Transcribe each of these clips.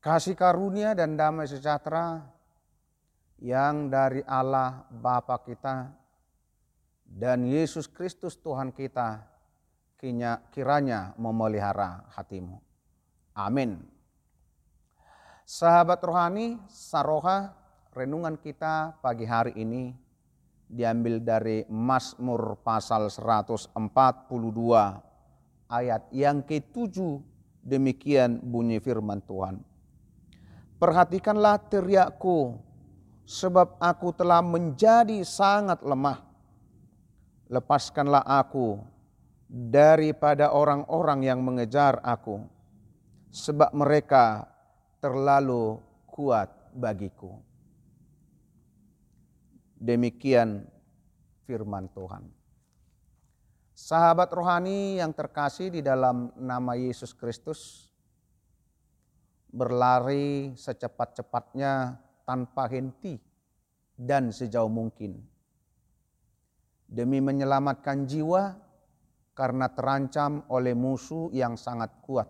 Kasih karunia dan damai sejahtera yang dari Allah Bapa kita dan Yesus Kristus Tuhan kita kiranya memelihara hatimu. Amin. Sahabat rohani, saroha, renungan kita pagi hari ini diambil dari Mazmur pasal 142 ayat yang ketujuh demikian bunyi firman Tuhan. Perhatikanlah teriakku, sebab aku telah menjadi sangat lemah. Lepaskanlah aku daripada orang-orang yang mengejar aku, sebab mereka terlalu kuat bagiku. Demikian firman Tuhan. Sahabat rohani yang terkasih di dalam nama Yesus Kristus, berlari secepat-cepatnya tanpa henti dan sejauh mungkin. Demi menyelamatkan jiwa karena terancam oleh musuh yang sangat kuat.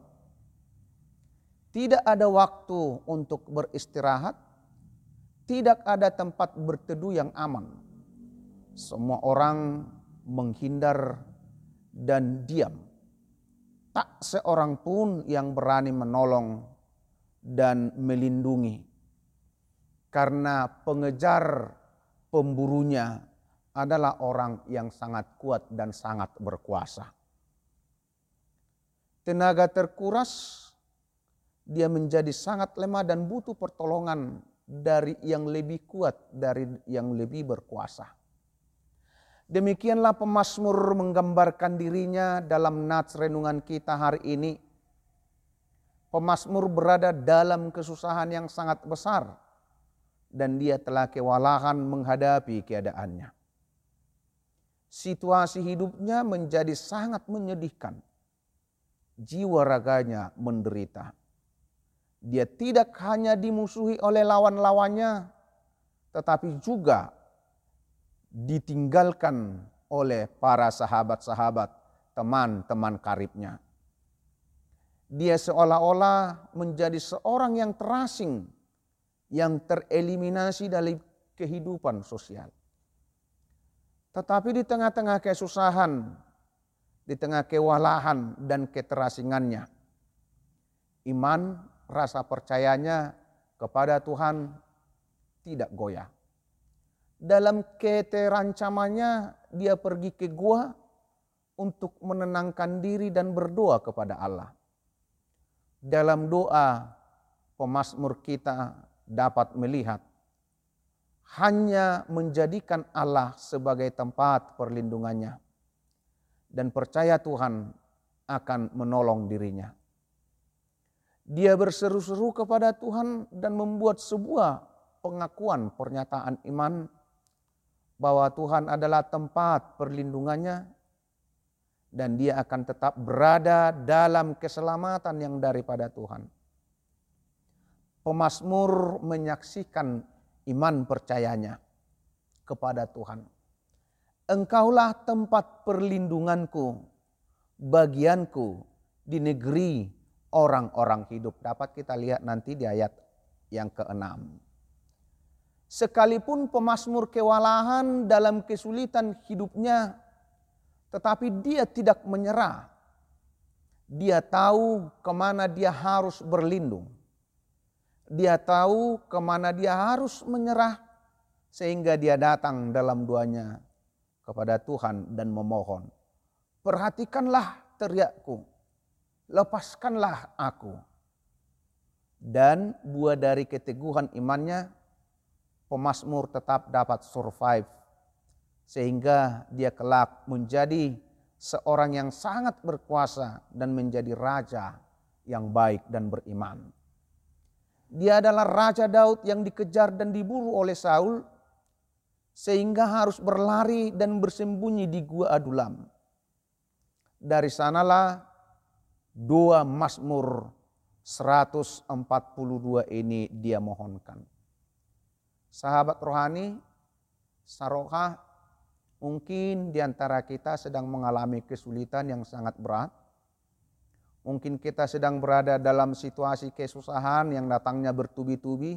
Tidak ada waktu untuk beristirahat, tidak ada tempat berteduh yang aman. Semua orang menghindar dan diam. Tak seorang pun yang berani menolong dan melindungi. Karena pengejar pemburunya adalah orang yang sangat kuat dan sangat berkuasa. Tenaga terkuras, dia menjadi sangat lemah dan butuh pertolongan dari yang lebih kuat, dari yang lebih berkuasa. Demikianlah pemazmur menggambarkan dirinya dalam nats renungan kita hari ini Pemasmur berada dalam kesusahan yang sangat besar dan dia telah kewalahan menghadapi keadaannya. Situasi hidupnya menjadi sangat menyedihkan. Jiwa raganya menderita. Dia tidak hanya dimusuhi oleh lawan-lawannya, tetapi juga ditinggalkan oleh para sahabat-sahabat, teman-teman karibnya dia seolah-olah menjadi seorang yang terasing, yang tereliminasi dari kehidupan sosial. Tetapi di tengah-tengah kesusahan, di tengah kewalahan dan keterasingannya, iman, rasa percayanya kepada Tuhan tidak goyah. Dalam keterancamannya, dia pergi ke gua untuk menenangkan diri dan berdoa kepada Allah dalam doa pemazmur kita dapat melihat hanya menjadikan Allah sebagai tempat perlindungannya dan percaya Tuhan akan menolong dirinya. Dia berseru-seru kepada Tuhan dan membuat sebuah pengakuan pernyataan iman bahwa Tuhan adalah tempat perlindungannya dan dia akan tetap berada dalam keselamatan yang daripada Tuhan. Pemasmur menyaksikan iman percayanya kepada Tuhan. Engkaulah tempat perlindunganku, bagianku di negeri orang-orang hidup. Dapat kita lihat nanti di ayat yang keenam. Sekalipun pemasmur kewalahan dalam kesulitan hidupnya, tetapi dia tidak menyerah. Dia tahu ke mana dia harus berlindung. Dia tahu ke mana dia harus menyerah sehingga dia datang dalam duanya kepada Tuhan dan memohon. Perhatikanlah teriakku, lepaskanlah aku. Dan buah dari keteguhan imannya, pemasmur tetap dapat survive sehingga dia kelak menjadi seorang yang sangat berkuasa dan menjadi raja yang baik dan beriman. Dia adalah Raja Daud yang dikejar dan diburu oleh Saul sehingga harus berlari dan bersembunyi di gua Adulam. Dari sanalah dua Mazmur 142 ini dia mohonkan. Sahabat rohani, Saroha Mungkin di antara kita sedang mengalami kesulitan yang sangat berat. Mungkin kita sedang berada dalam situasi kesusahan yang datangnya bertubi-tubi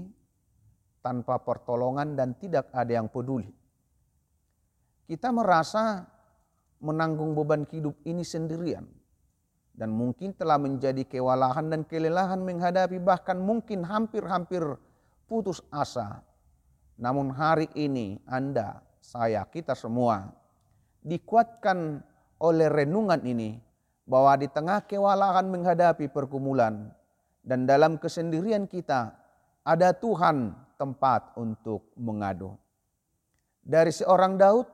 tanpa pertolongan dan tidak ada yang peduli. Kita merasa menanggung beban hidup ini sendirian dan mungkin telah menjadi kewalahan dan kelelahan menghadapi bahkan mungkin hampir-hampir putus asa. Namun hari ini Anda, saya, kita semua dikuatkan oleh renungan ini bahwa di tengah kewalahan menghadapi pergumulan dan dalam kesendirian kita ada Tuhan tempat untuk mengadu. Dari seorang Daud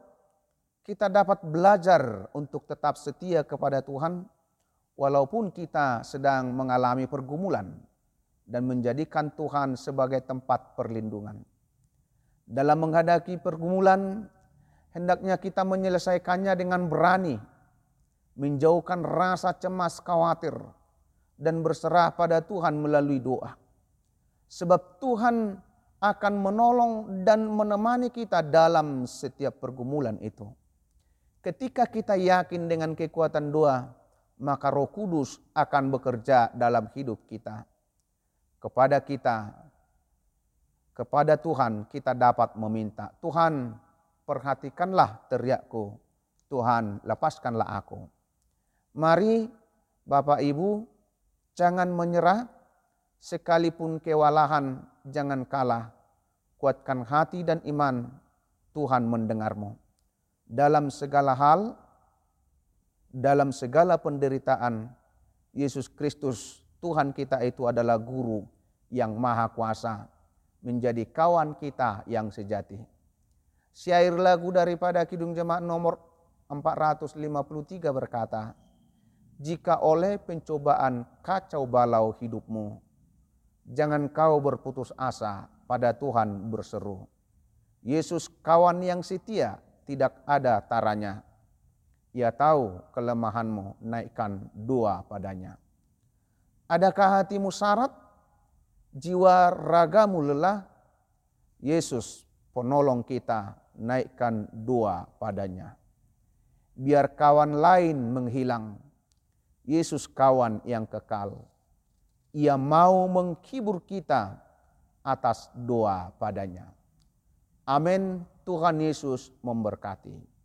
kita dapat belajar untuk tetap setia kepada Tuhan walaupun kita sedang mengalami pergumulan dan menjadikan Tuhan sebagai tempat perlindungan. Dalam menghadapi pergumulan, hendaknya kita menyelesaikannya dengan berani menjauhkan rasa cemas khawatir dan berserah pada Tuhan melalui doa. Sebab Tuhan akan menolong dan menemani kita dalam setiap pergumulan itu. Ketika kita yakin dengan kekuatan doa, maka Roh Kudus akan bekerja dalam hidup kita. Kepada kita, kepada Tuhan kita dapat meminta, Tuhan perhatikanlah teriakku, Tuhan lepaskanlah aku. Mari Bapak Ibu jangan menyerah sekalipun kewalahan jangan kalah. Kuatkan hati dan iman Tuhan mendengarmu. Dalam segala hal, dalam segala penderitaan, Yesus Kristus Tuhan kita itu adalah guru yang maha kuasa, menjadi kawan kita yang sejati. Syair lagu daripada Kidung Jemaat nomor 453 berkata, jika oleh pencobaan kacau balau hidupmu, jangan kau berputus asa pada Tuhan berseru. Yesus kawan yang setia tidak ada taranya. Ia tahu kelemahanmu, naikkan doa padanya. Adakah hatimu syarat? Jiwa ragamu lelah? Yesus penolong kita, naikkan doa padanya. Biar kawan lain menghilang, Yesus kawan yang kekal. Ia mau menghibur kita atas doa padanya. Amin. Tuhan Yesus memberkati.